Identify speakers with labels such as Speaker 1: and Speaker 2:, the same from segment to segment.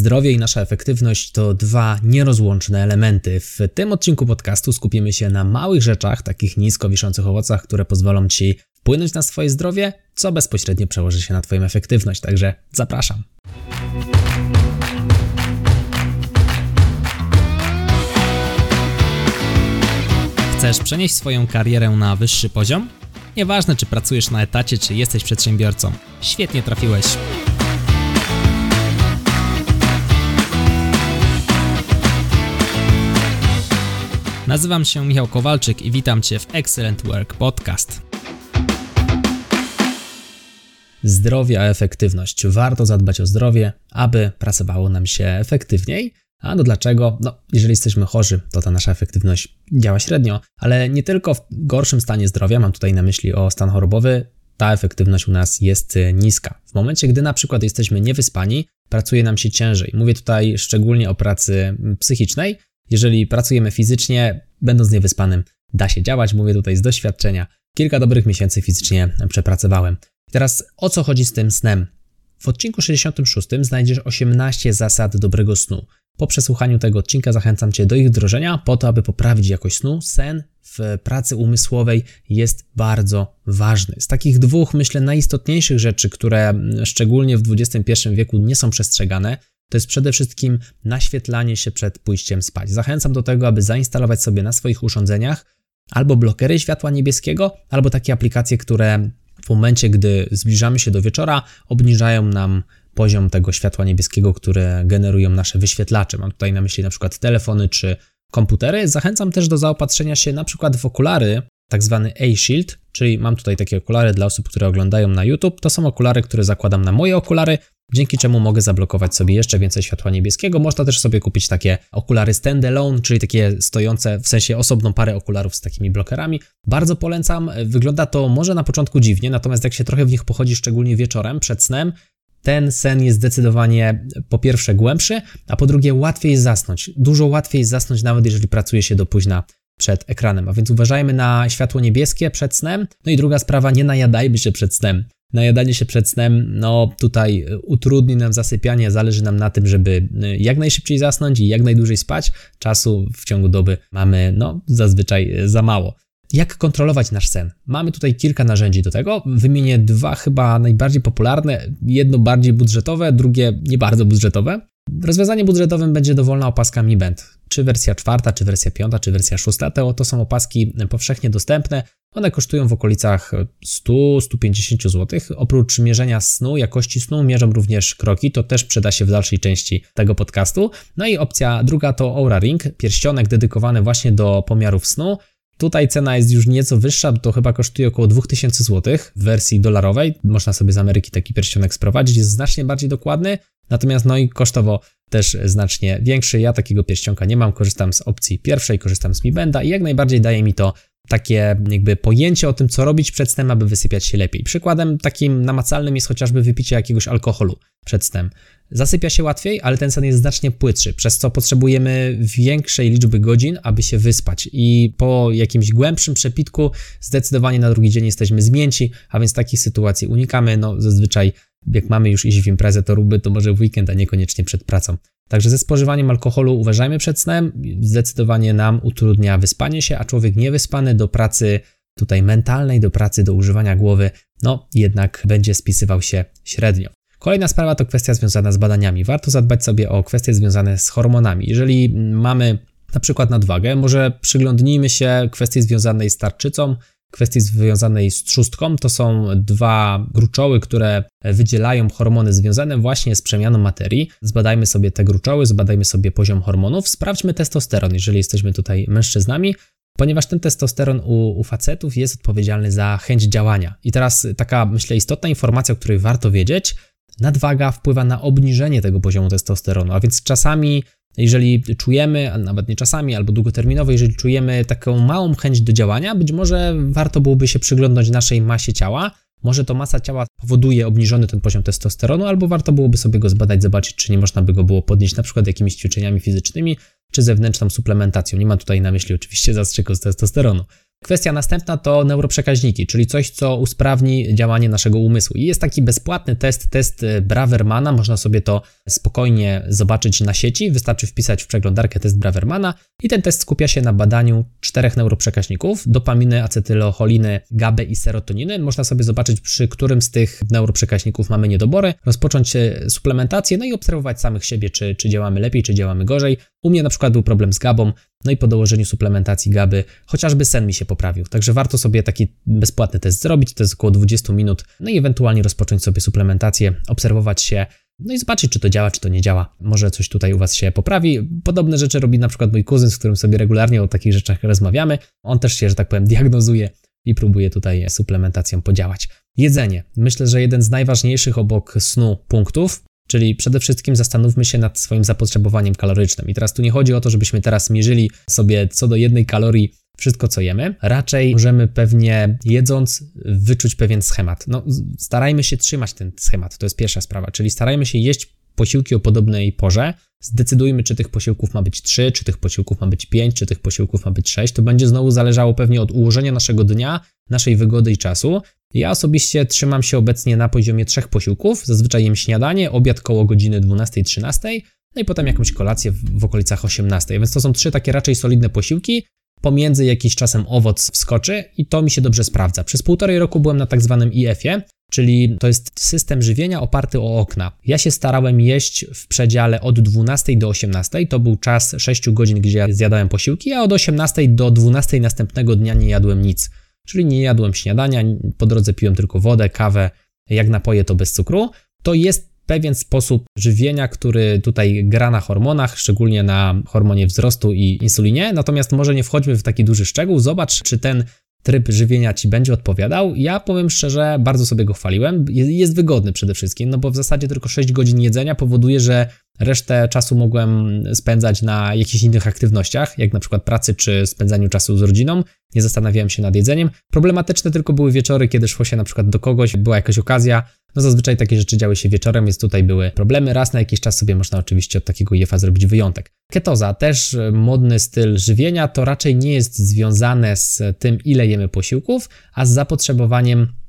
Speaker 1: Zdrowie i nasza efektywność to dwa nierozłączne elementy. W tym odcinku podcastu skupimy się na małych rzeczach, takich nisko wiszących owocach, które pozwolą Ci wpłynąć na swoje zdrowie, co bezpośrednio przełoży się na Twoją efektywność. Także zapraszam. Chcesz przenieść swoją karierę na wyższy poziom? Nieważne, czy pracujesz na etacie, czy jesteś przedsiębiorcą. Świetnie trafiłeś. Nazywam się Michał Kowalczyk i witam Cię w Excellent Work Podcast. Zdrowie a efektywność. Warto zadbać o zdrowie, aby pracowało nam się efektywniej. A no dlaczego? No, jeżeli jesteśmy chorzy, to ta nasza efektywność działa średnio, ale nie tylko w gorszym stanie zdrowia, mam tutaj na myśli o stan chorobowy, ta efektywność u nas jest niska. W momencie, gdy na przykład jesteśmy niewyspani, pracuje nam się ciężej. Mówię tutaj szczególnie o pracy psychicznej, jeżeli pracujemy fizycznie, będąc niewyspanym, da się działać. Mówię tutaj z doświadczenia. Kilka dobrych miesięcy fizycznie przepracowałem. I teraz o co chodzi z tym snem? W odcinku 66 znajdziesz 18 zasad dobrego snu. Po przesłuchaniu tego odcinka zachęcam Cię do ich wdrożenia, po to, aby poprawić jakość snu. Sen w pracy umysłowej jest bardzo ważny. Z takich dwóch, myślę, najistotniejszych rzeczy, które szczególnie w XXI wieku nie są przestrzegane, to jest przede wszystkim naświetlanie się przed pójściem spać. Zachęcam do tego, aby zainstalować sobie na swoich urządzeniach albo blokery światła niebieskiego, albo takie aplikacje, które w momencie, gdy zbliżamy się do wieczora, obniżają nam poziom tego światła niebieskiego, które generują nasze wyświetlacze. Mam tutaj na myśli na przykład telefony czy komputery. Zachęcam też do zaopatrzenia się na przykład w okulary, tak zwany A-Shield, czyli mam tutaj takie okulary dla osób, które oglądają na YouTube. To są okulary, które zakładam na moje okulary dzięki czemu mogę zablokować sobie jeszcze więcej światła niebieskiego. Można też sobie kupić takie okulary standalone, czyli takie stojące, w sensie osobną parę okularów z takimi blokerami. Bardzo polecam. Wygląda to może na początku dziwnie, natomiast jak się trochę w nich pochodzi, szczególnie wieczorem, przed snem, ten sen jest zdecydowanie po pierwsze głębszy, a po drugie łatwiej zasnąć. Dużo łatwiej zasnąć, nawet jeżeli pracuje się do późna przed ekranem. A więc uważajmy na światło niebieskie przed snem. No i druga sprawa, nie najadajmy się przed snem najadanie się przed snem, no tutaj utrudni nam zasypianie, zależy nam na tym, żeby y, jak najszybciej zasnąć i jak najdłużej spać. Czasu w ciągu doby mamy, no, zazwyczaj za mało. Jak kontrolować nasz sen? Mamy tutaj kilka narzędzi do tego. Wymienię dwa chyba najbardziej popularne. Jedno bardziej budżetowe, drugie nie bardzo budżetowe. Rozwiązaniem budżetowym będzie dowolna opaska Mi Band. Czy wersja czwarta, czy wersja piąta, czy wersja szósta. To, to są opaski powszechnie dostępne. One kosztują w okolicach 100-150 zł. Oprócz mierzenia snu, jakości snu, mierzą również kroki. To też przyda się w dalszej części tego podcastu. No i opcja druga to Aura Ring, pierścionek dedykowany właśnie do pomiarów snu. Tutaj cena jest już nieco wyższa, to chyba kosztuje około 2000 zł w wersji dolarowej. Można sobie z Ameryki taki pierścionek sprowadzić, jest znacznie bardziej dokładny, natomiast no i kosztowo też znacznie większy. Ja takiego pierścionka nie mam, korzystam z opcji pierwszej, korzystam z Mi Benda i jak najbardziej daje mi to takie jakby pojęcie o tym, co robić przed snem, aby wysypiać się lepiej. Przykładem takim namacalnym jest chociażby wypicie jakiegoś alkoholu przed snem. Zasypia się łatwiej, ale ten sen jest znacznie płytszy, przez co potrzebujemy większej liczby godzin, aby się wyspać. I po jakimś głębszym przepitku zdecydowanie na drugi dzień jesteśmy zmięci, a więc takich sytuacji unikamy. No zazwyczaj jak mamy już iść w imprezę, to róbmy to może w weekend, a niekoniecznie przed pracą. Także ze spożywaniem alkoholu uważajmy przed snem, zdecydowanie nam utrudnia wyspanie się, a człowiek niewyspany do pracy tutaj mentalnej, do pracy, do używania głowy, no jednak będzie spisywał się średnio. Kolejna sprawa to kwestia związana z badaniami. Warto zadbać sobie o kwestie związane z hormonami. Jeżeli mamy na przykład nadwagę, może przyglądnijmy się kwestii związanej z tarczycą, kwestii związanej z trzustką. To są dwa gruczoły, które wydzielają hormony związane właśnie z przemianą materii. Zbadajmy sobie te gruczoły, zbadajmy sobie poziom hormonów, sprawdźmy testosteron, jeżeli jesteśmy tutaj mężczyznami, ponieważ ten testosteron u, u, facetów jest odpowiedzialny za chęć działania. I teraz taka, myślę, istotna informacja, o której warto wiedzieć, nadwaga wpływa na obniżenie tego poziomu testosteronu, a więc czasami jeżeli czujemy, a nawet nie czasami, albo długoterminowo, jeżeli czujemy taką małą chęć do działania, być może warto byłoby się przyglądać naszej masie ciała. Może to masa ciała powoduje obniżony ten poziom testosteronu, albo warto byłoby sobie go zbadać, zobaczyć, czy nie można by go było podnieść na przykład jakimiś ćwiczeniami fizycznymi, czy zewnętrzną suplementacją. Nie mam tutaj na myśli oczywiście zastrzyku z testosteronu. Kwestia następna to neuroprzekaźniki, czyli coś, co usprawni działanie naszego umysłu. I jest taki bezpłatny test, test e, Bravermana, można sobie to spokojnie zobaczyć na sieci, wystarczy wpisać w przeglądarkę test Bravermana i ten test skupia się na badaniu czterech neuroprzekaźników, dopaminy, acetylocholiny, GABA i serotoniny. Można sobie zobaczyć, przy którym z tych neuroprzekaźników mamy niedobory, rozpocząć suplementację, no i obserwować samych siebie, czy, czy działamy lepiej, czy działamy gorzej. U mnie na przykład był problem z GABą, no i po dołożeniu suplementacji GABY chociażby sen mi się poprawił. Także warto sobie taki bezpłatny test zrobić, to jest około 20 minut, no i ewentualnie rozpocząć sobie suplementację, obserwować się, no i zobaczyć, czy to działa, czy to nie działa. Może coś tutaj u Was się poprawi. Podobne rzeczy robi na przykład mój kuzyn, z którym sobie regularnie o takich rzeczach rozmawiamy. On też się, że tak powiem, diagnozuje i próbuje tutaj suplementacją podziałać. Jedzenie. Myślę, że jeden z najważniejszych obok snu punktów, Czyli przede wszystkim zastanówmy się nad swoim zapotrzebowaniem kalorycznym. I teraz tu nie chodzi o to, żebyśmy teraz mierzyli sobie co do jednej kalorii wszystko, co jemy. Raczej możemy pewnie jedząc wyczuć pewien schemat. No, starajmy się trzymać ten schemat, to jest pierwsza sprawa, czyli starajmy się jeść posiłki o podobnej porze. Zdecydujmy, czy tych posiłków ma być 3, czy tych posiłków ma być 5, czy tych posiłków ma być 6. To będzie znowu zależało pewnie od ułożenia naszego dnia, naszej wygody i czasu. Ja osobiście trzymam się obecnie na poziomie trzech posiłków. Zazwyczaj jem śniadanie, obiad koło godziny 12-13, no i potem jakąś kolację w, w okolicach 18. Więc to są trzy takie raczej solidne posiłki. Pomiędzy jakiś czasem owoc wskoczy i to mi się dobrze sprawdza. Przez półtorej roku byłem na tak zwanym IF-ie, czyli to jest system żywienia oparty o okna. Ja się starałem jeść w przedziale od 12 do 18, to był czas 6 godzin, gdzie ja zjadałem posiłki, a od 18 do 12 następnego dnia nie jadłem nic. Czyli nie jadłem śniadania, po drodze piłem tylko wodę, kawę, jak napoje to bez cukru. To jest pewien sposób żywienia, który tutaj gra na hormonach, szczególnie na hormonie wzrostu i insulinie. Natomiast może nie wchodźmy w taki duży szczegół. Zobacz, czy ten tryb żywienia ci będzie odpowiadał. Ja powiem szczerze, bardzo sobie go chwaliłem. Jest wygodny przede wszystkim, no bo w zasadzie tylko 6 godzin jedzenia powoduje, że resztę czasu mogłem spędzać na jakichś innych aktywnościach, jak na przykład pracy czy spędzaniu czasu z rodziną. Nie zastanawiałem się nad jedzeniem. Problematyczne tylko były wieczory, kiedy szło się na przykład do kogoś, była jakaś okazja, no zazwyczaj takie rzeczy działy się wieczorem, więc tutaj były problemy. Raz na jakiś czas sobie można oczywiście od takiego jefa zrobić wyjątek. Ketoza, też modny styl żywienia, to raczej nie jest związane z tym, ile jemy posiłków, a z zapotrzebowaniem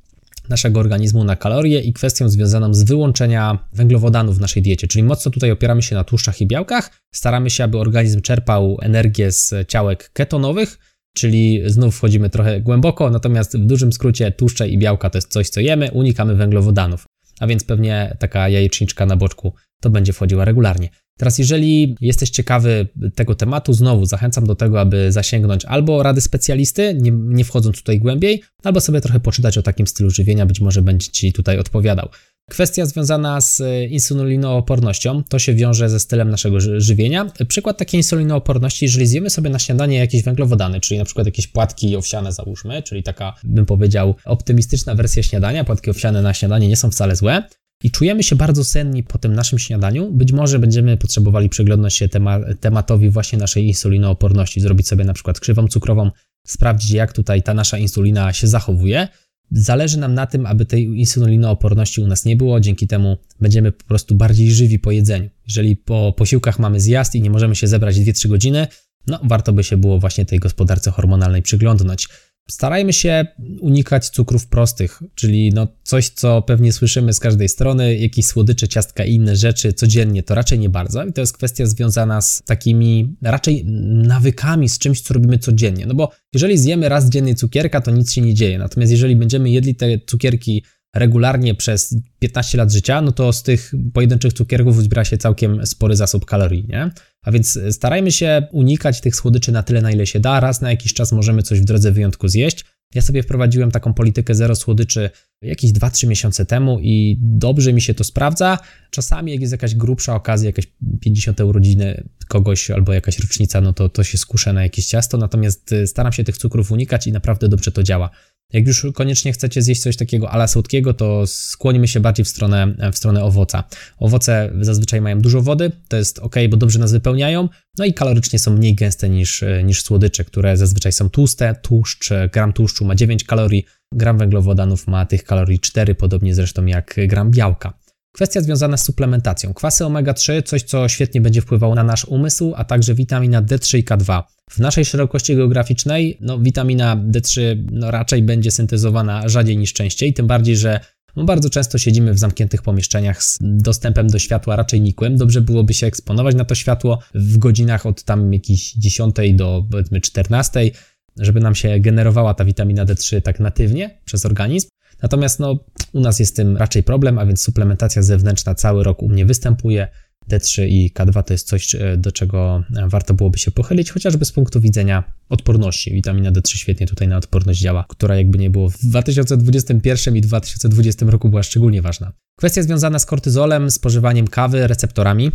Speaker 1: naszego organizmu na kalorie i kwestią związaną z wyłączenia węglowodanów w naszej diecie. Czyli mocno tutaj opieramy się na tłuszczach i białkach. Staramy się, aby organizm czerpał energię z ciałek ketonowych, czyli znów wchodzimy trochę głęboko, natomiast w dużym skrócie tłuszcze i białka to jest coś, co jemy, unikamy węglowodanów. A więc pewnie taka jajeczniczka na boczku to będzie wchodziła regularnie. Teraz, jeżeli jesteś ciekawy tego tematu, znowu zachęcam do tego, aby zasięgnąć albo rady specjalisty, nie, nie wchodząc tutaj głębiej, albo sobie trochę poczytać o takim stylu żywienia, być może będzie Ci tutaj odpowiadał. Kwestia związana z insulinoopornością to się wiąże ze stylem naszego żywienia. Przykład takiej insulinooporności, jeżeli zjemy sobie na śniadanie jakieś węglowodany, czyli na przykład jakieś płatki owsiane załóżmy, czyli taka, bym powiedział, optymistyczna wersja śniadania, płatki owsiane na śniadanie nie są wcale złe, i czujemy się bardzo senni po tym naszym śniadaniu, być może będziemy potrzebowali przyglądać się tema tematowi właśnie naszej insulinooporności, zrobić sobie na przykład krzywą cukrową, sprawdzić jak tutaj ta nasza insulina się zachowuje. Zależy nam na tym, aby tej insulinooporności u nas nie było, dzięki temu będziemy po prostu bardziej żywi po jedzeniu. Jeżeli po posiłkach mamy zjazd i nie możemy się zebrać 2-3 godziny, no warto by się było właśnie tej gospodarce hormonalnej przyglądnąć. Starajmy się unikać cukrów prostych, czyli no coś, co pewnie słyszymy z każdej strony, jakieś słodycze, ciastka i inne rzeczy codziennie, to raczej nie bardzo. I to jest kwestia związana z takimi raczej nawykami, z czymś, co robimy codziennie. No bo jeżeli zjemy raz dziennie cukierka, to nic się nie dzieje. Natomiast jeżeli będziemy jedli te cukierki regularnie przez 15 lat życia, no to z tych pojedynczych cukierków zbiera się całkiem spory zasób kalorii, nie? A więc starajmy się unikać tych słodyczy na tyle, na ile się da. Raz na jakiś czas możemy coś w drodze wyjątku zjeść. Ja sobie wprowadziłem taką politykę zero słodyczy jakieś 2-3 miesiące temu i dobrze mi się to sprawdza. Czasami jak jest jakaś grubsza okazja, jakieś 50 urodziny kogoś albo jakaś rocznica, no to to się skuszę na jakieś ciasto, natomiast staram się tych cukrów unikać i naprawdę dobrze to działa. Jak już koniecznie chcecie zjeść coś takiego ala słodkiego, to skłonimy się bardziej w stronę, w stronę owoca. Owoce zazwyczaj mają dużo wody, to jest ok, bo dobrze nas wypełniają, no i kalorycznie są mniej gęste niż, niż słodycze, które zazwyczaj są tłuste. Tłuszcz, gram tłuszczu ma 9 kalorii, gram węglowodanów ma tych kalorii 4, podobnie zresztą jak gram białka. Kwestia związana z suplementacją. Kwasy omega-3, coś co świetnie będzie wpływało na nasz umysł, a także witamina D3 i K2. W naszej szerokości geograficznej, no, witamina D3 no, raczej będzie syntezowana rzadziej niż częściej, tym bardziej, że no, bardzo często siedzimy w zamkniętych pomieszczeniach z dostępem do światła raczej nikłym. Dobrze byłoby się eksponować na to światło w godzinach od tam jakiejś 10 do powiedzmy 14, żeby nam się generowała ta witamina D3 tak natywnie przez organizm. Natomiast no, u nas jest tym raczej problem, a więc suplementacja zewnętrzna cały rok u mnie występuje. D3 i K2 to jest coś, e, do czego e, warto byłoby się pochylić, chociażby z punktu widzenia odporności. Witamina D3 świetnie tutaj na odporność działa, która jakby nie było w 2021 i 2020 roku była szczególnie ważna. Kwestia związana z kortyzolem, spożywaniem kawy, receptorami.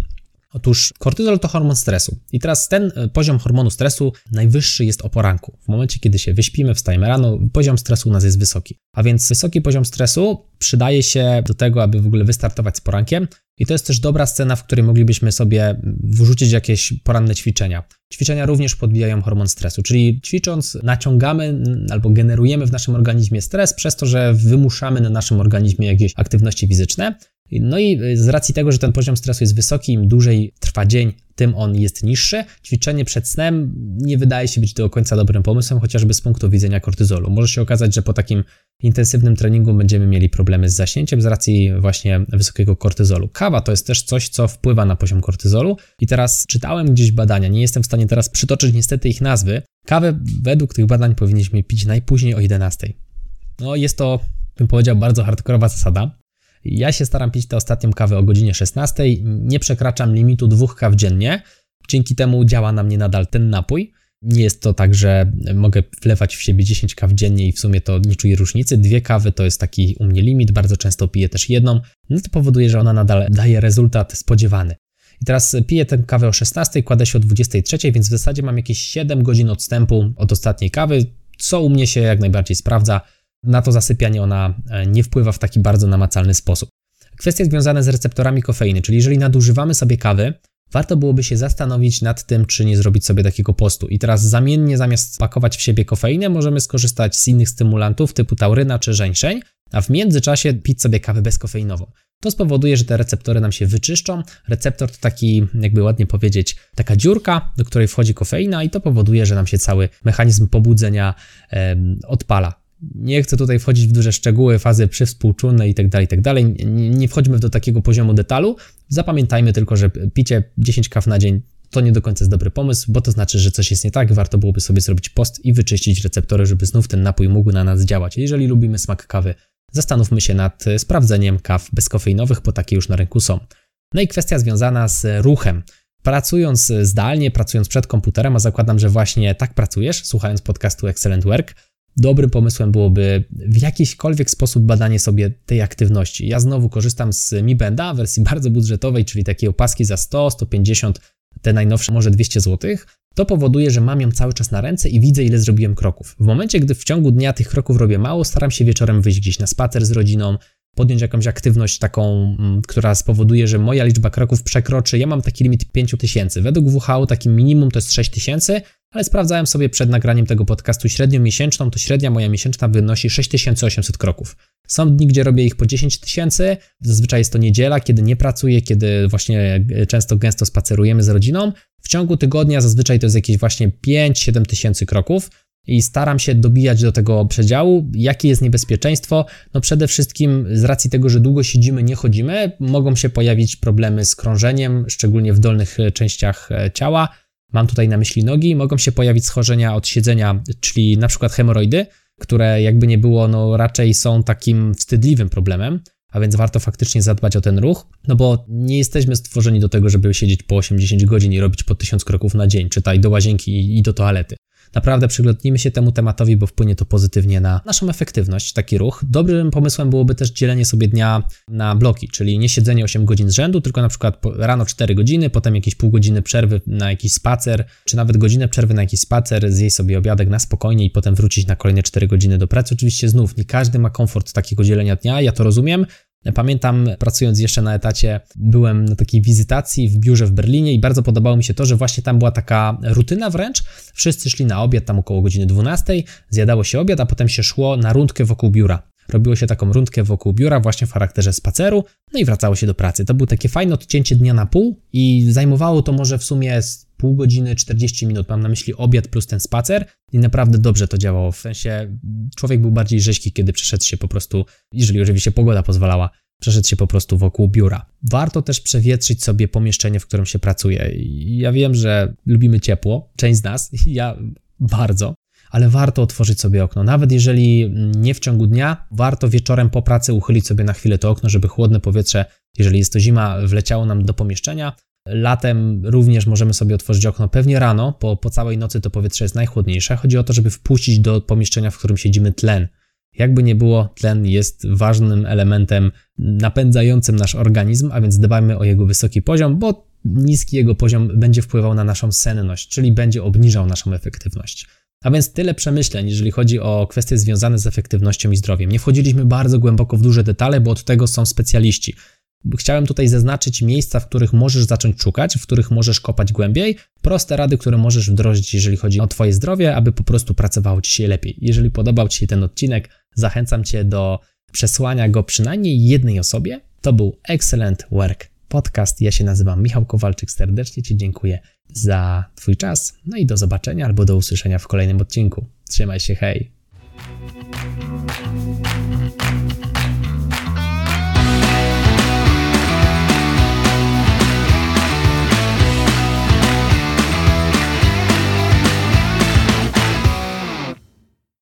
Speaker 1: Otóż kortyzol to hormon stresu. I teraz ten e, poziom hormonu stresu najwyższy jest o poranku. W momencie, kiedy się wyśpimy, wstajemy rano, poziom stresu u nas jest wysoki. A więc wysoki poziom stresu przydaje się do tego, aby w ogóle wystartować z porankiem. I to jest też dobra scena, w której moglibyśmy sobie wrzucić jakieś poranne ćwiczenia. Ćwiczenia również podbijają hormon stresu, czyli ćwicząc naciągamy albo generujemy w naszym organizmie stres przez to, że wymuszamy na naszym organizmie jakieś aktywności fizyczne. No i y, z racji tego, że ten poziom stresu jest wysoki, im dłużej trwa dzień, tym on jest niższy. Ćwiczenie przed snem nie wydaje się być do końca dobrym pomysłem, chociażby z punktu widzenia kortyzolu. Może się okazać, że po takim intensywnym treningu będziemy mieli problemy z zaśnięciem z racji właśnie wysokiego kortyzolu. Kawa to jest też coś, co wpływa na poziom kortyzolu i teraz czytałem gdzieś badania, nie jestem w stanie teraz przytoczyć niestety ich nazwy. Kawę według tych badań powinniśmy pić najpóźniej o 11. No jest to, bym powiedział, bardzo hardkorowa zasada, ja się staram pić tę ostatnią kawę o godzinie 16, nie przekraczam limitu dwóch kaw dziennie. Dzięki temu działa na mnie nadal ten napój. Nie jest to tak, że mogę wlewać w siebie 10 kaw dziennie i w sumie to nie czuję różnicy. Dwie kawy to jest taki u mnie limit, bardzo często piję też jedną. No to powoduje, że ona nadal daje rezultat spodziewany. I teraz piję tę kawę o 16, kładę się o 23, więc w zasadzie mam jakieś 7 godzin odstępu od ostatniej kawy, co u mnie się jak najbardziej sprawdza na to zasypianie ona e, nie wpływa w taki bardzo namacalny sposób. Kwestie związane z receptorami kofeiny, czyli jeżeli nadużywamy sobie kawy, warto byłoby się zastanowić nad tym, czy nie zrobić sobie takiego postu. I teraz zamiennie zamiast pakować w siebie kofeinę, możemy skorzystać z innych stymulantów typu tauryna czy żeńszeń, a w międzyczasie pić sobie kawę bezkofeinową. To spowoduje, że te receptory nam się wyczyszczą. Receptor to taki, jakby ładnie powiedzieć, taka dziurka, do której wchodzi kofeina i to powoduje, że nam się cały mechanizm pobudzenia e, odpala. Nie chcę tutaj wchodzić w duże szczegóły, fazy przywspółczulne itd., tak itd. Tak nie wchodźmy do takiego poziomu detalu. Zapamiętajmy tylko, że picie 10 kaw na dzień to nie do końca jest dobry pomysł, bo to znaczy, że coś jest nie tak, warto byłoby sobie zrobić post i wyczyścić receptory, żeby znów ten napój mógł na nas działać. Jeżeli lubimy smak kawy, zastanówmy się nad sprawdzeniem kaw bezkofeinowych, bo takie już na rynku są. No i kwestia związana z ruchem. Pracując zdalnie, pracując przed komputerem, a zakładam, że właśnie tak pracujesz, słuchając podcastu Excellent Work, dobrym pomysłem byłoby w jakiśkolwiek sposób badanie sobie tej aktywności. Ja znowu korzystam z Mi Benda, wersji bardzo budżetowej, czyli takiej opaski za 100, 150, te najnowsze może 200 zł. To powoduje, że mam ją cały czas na ręce i widzę, ile zrobiłem kroków. W momencie, gdy w ciągu dnia tych kroków robię mało, staram się wieczorem wyjść gdzieś na spacer z rodziną, podjąć jakąś aktywność taką, mm, która spowoduje, że moja liczba kroków przekroczy. Ja mam taki limit 5000. Według WHO takim minimum to jest 6000, ale sprawdzałem sobie przed nagraniem tego podcastu średnią miesięczną, to średnia moja miesięczna wynosi 6800 kroków. Są dni, gdzie robię ich po 10 tysięcy, zazwyczaj jest to niedziela, kiedy nie pracuję, kiedy właśnie często gęsto spacerujemy z rodziną. W ciągu tygodnia zazwyczaj to jest jakieś właśnie 5-7 tysięcy kroków i staram się dobijać do tego przedziału. Jakie jest niebezpieczeństwo? No przede wszystkim z racji tego, że długo siedzimy, nie chodzimy, mogą się pojawić problemy z krążeniem, szczególnie w dolnych e, częściach e, ciała Mam tutaj na myśli nogi, mogą się pojawić schorzenia od siedzenia, czyli na przykład hemoroidy, które jakby nie było, no raczej są takim wstydliwym problemem, a więc warto faktycznie zadbać o ten ruch, no bo nie jesteśmy stworzeni do tego, żeby siedzieć po 80 godzin i robić po 1000 kroków na dzień, czytaj do łazienki i do toalety. Naprawdę przyglądnijmy się temu tematowi, bo wpłynie to pozytywnie na naszą efektywność, taki ruch. Dobrym pomysłem byłoby też dzielenie sobie dnia na bloki, czyli nie siedzenie 8 godzin z rzędu, tylko na przykład rano 4 godziny, potem jakieś pół godziny przerwy na jakiś spacer, czy nawet godzinę przerwy na jakiś spacer, zjeść sobie obiadek na spokojnie i potem wrócić na kolejne 4 godziny do pracy. Oczywiście znów nie każdy ma komfort takiego dzielenia dnia, ja to rozumiem, Pamiętam, pracując jeszcze na etacie, byłem na takiej wizytacji w biurze w Berlinie i bardzo podobało mi się to, że właśnie tam była taka rutyna wręcz. Wszyscy szli na obiad tam około godziny 12, zjadało się obiad, a potem się szło na rundkę wokół biura. Robiło się taką rundkę wokół biura właśnie w charakterze spaceru, no i wracało się do pracy. To było takie fajne odcięcie dnia na pół i zajmowało to może w sumie pół godziny, 40 minut, mam na myśli obiad plus ten spacer i naprawdę dobrze to działało, w sensie człowiek był bardziej rzeźki, kiedy przeszedł się po prostu, jeżeli oczywiście pogoda pozwalała, przeszedł się po prostu wokół biura. Warto też przewietrzyć sobie pomieszczenie, w którym się pracuje. Ja wiem, że lubimy ciepło, część z nas, ja bardzo, ale warto otworzyć sobie okno. Nawet jeżeli nie w ciągu dnia, warto wieczorem po pracy uchylić sobie na chwilę to okno, żeby chłodne powietrze, jeżeli jest to zima, wleciało nam do pomieszczenia. Latem również możemy sobie otworzyć okno. Pewnie rano, po, po całej nocy to powietrze jest najchłodniejsze. Chodzi o to, żeby wpuścić do pomieszczenia, w którym siedzimy tlen. Jakby nie było, tlen jest ważnym elementem napędzającym nasz organizm, a więc dbajmy o jego wysoki poziom, bo niski jego poziom będzie wpływał na naszą senność, czyli będzie obniżał naszą efektywność. A więc tyle przemyśleń, jeżeli chodzi o kwestie związane z efektywnością i zdrowiem. Nie wchodziliśmy bardzo głęboko w duże detale, bo od tego są specjaliści. Chciałem tutaj zaznaczyć miejsca, w których możesz zacząć szukać, w których możesz kopać głębiej, proste rady, które możesz wdrożyć, jeżeli chodzi o Twoje zdrowie, aby po prostu pracowało Ci się lepiej. Jeżeli podobał Ci się ten odcinek, zachęcam Cię do przesłania go przynajmniej jednej osobie. To był Excellent Work Podcast. Ja się nazywam Michał Kowalczyk. Serdecznie Ci dziękuję za Twój czas. No i do zobaczenia albo do usłyszenia w kolejnym odcinku. Trzymaj się, hej!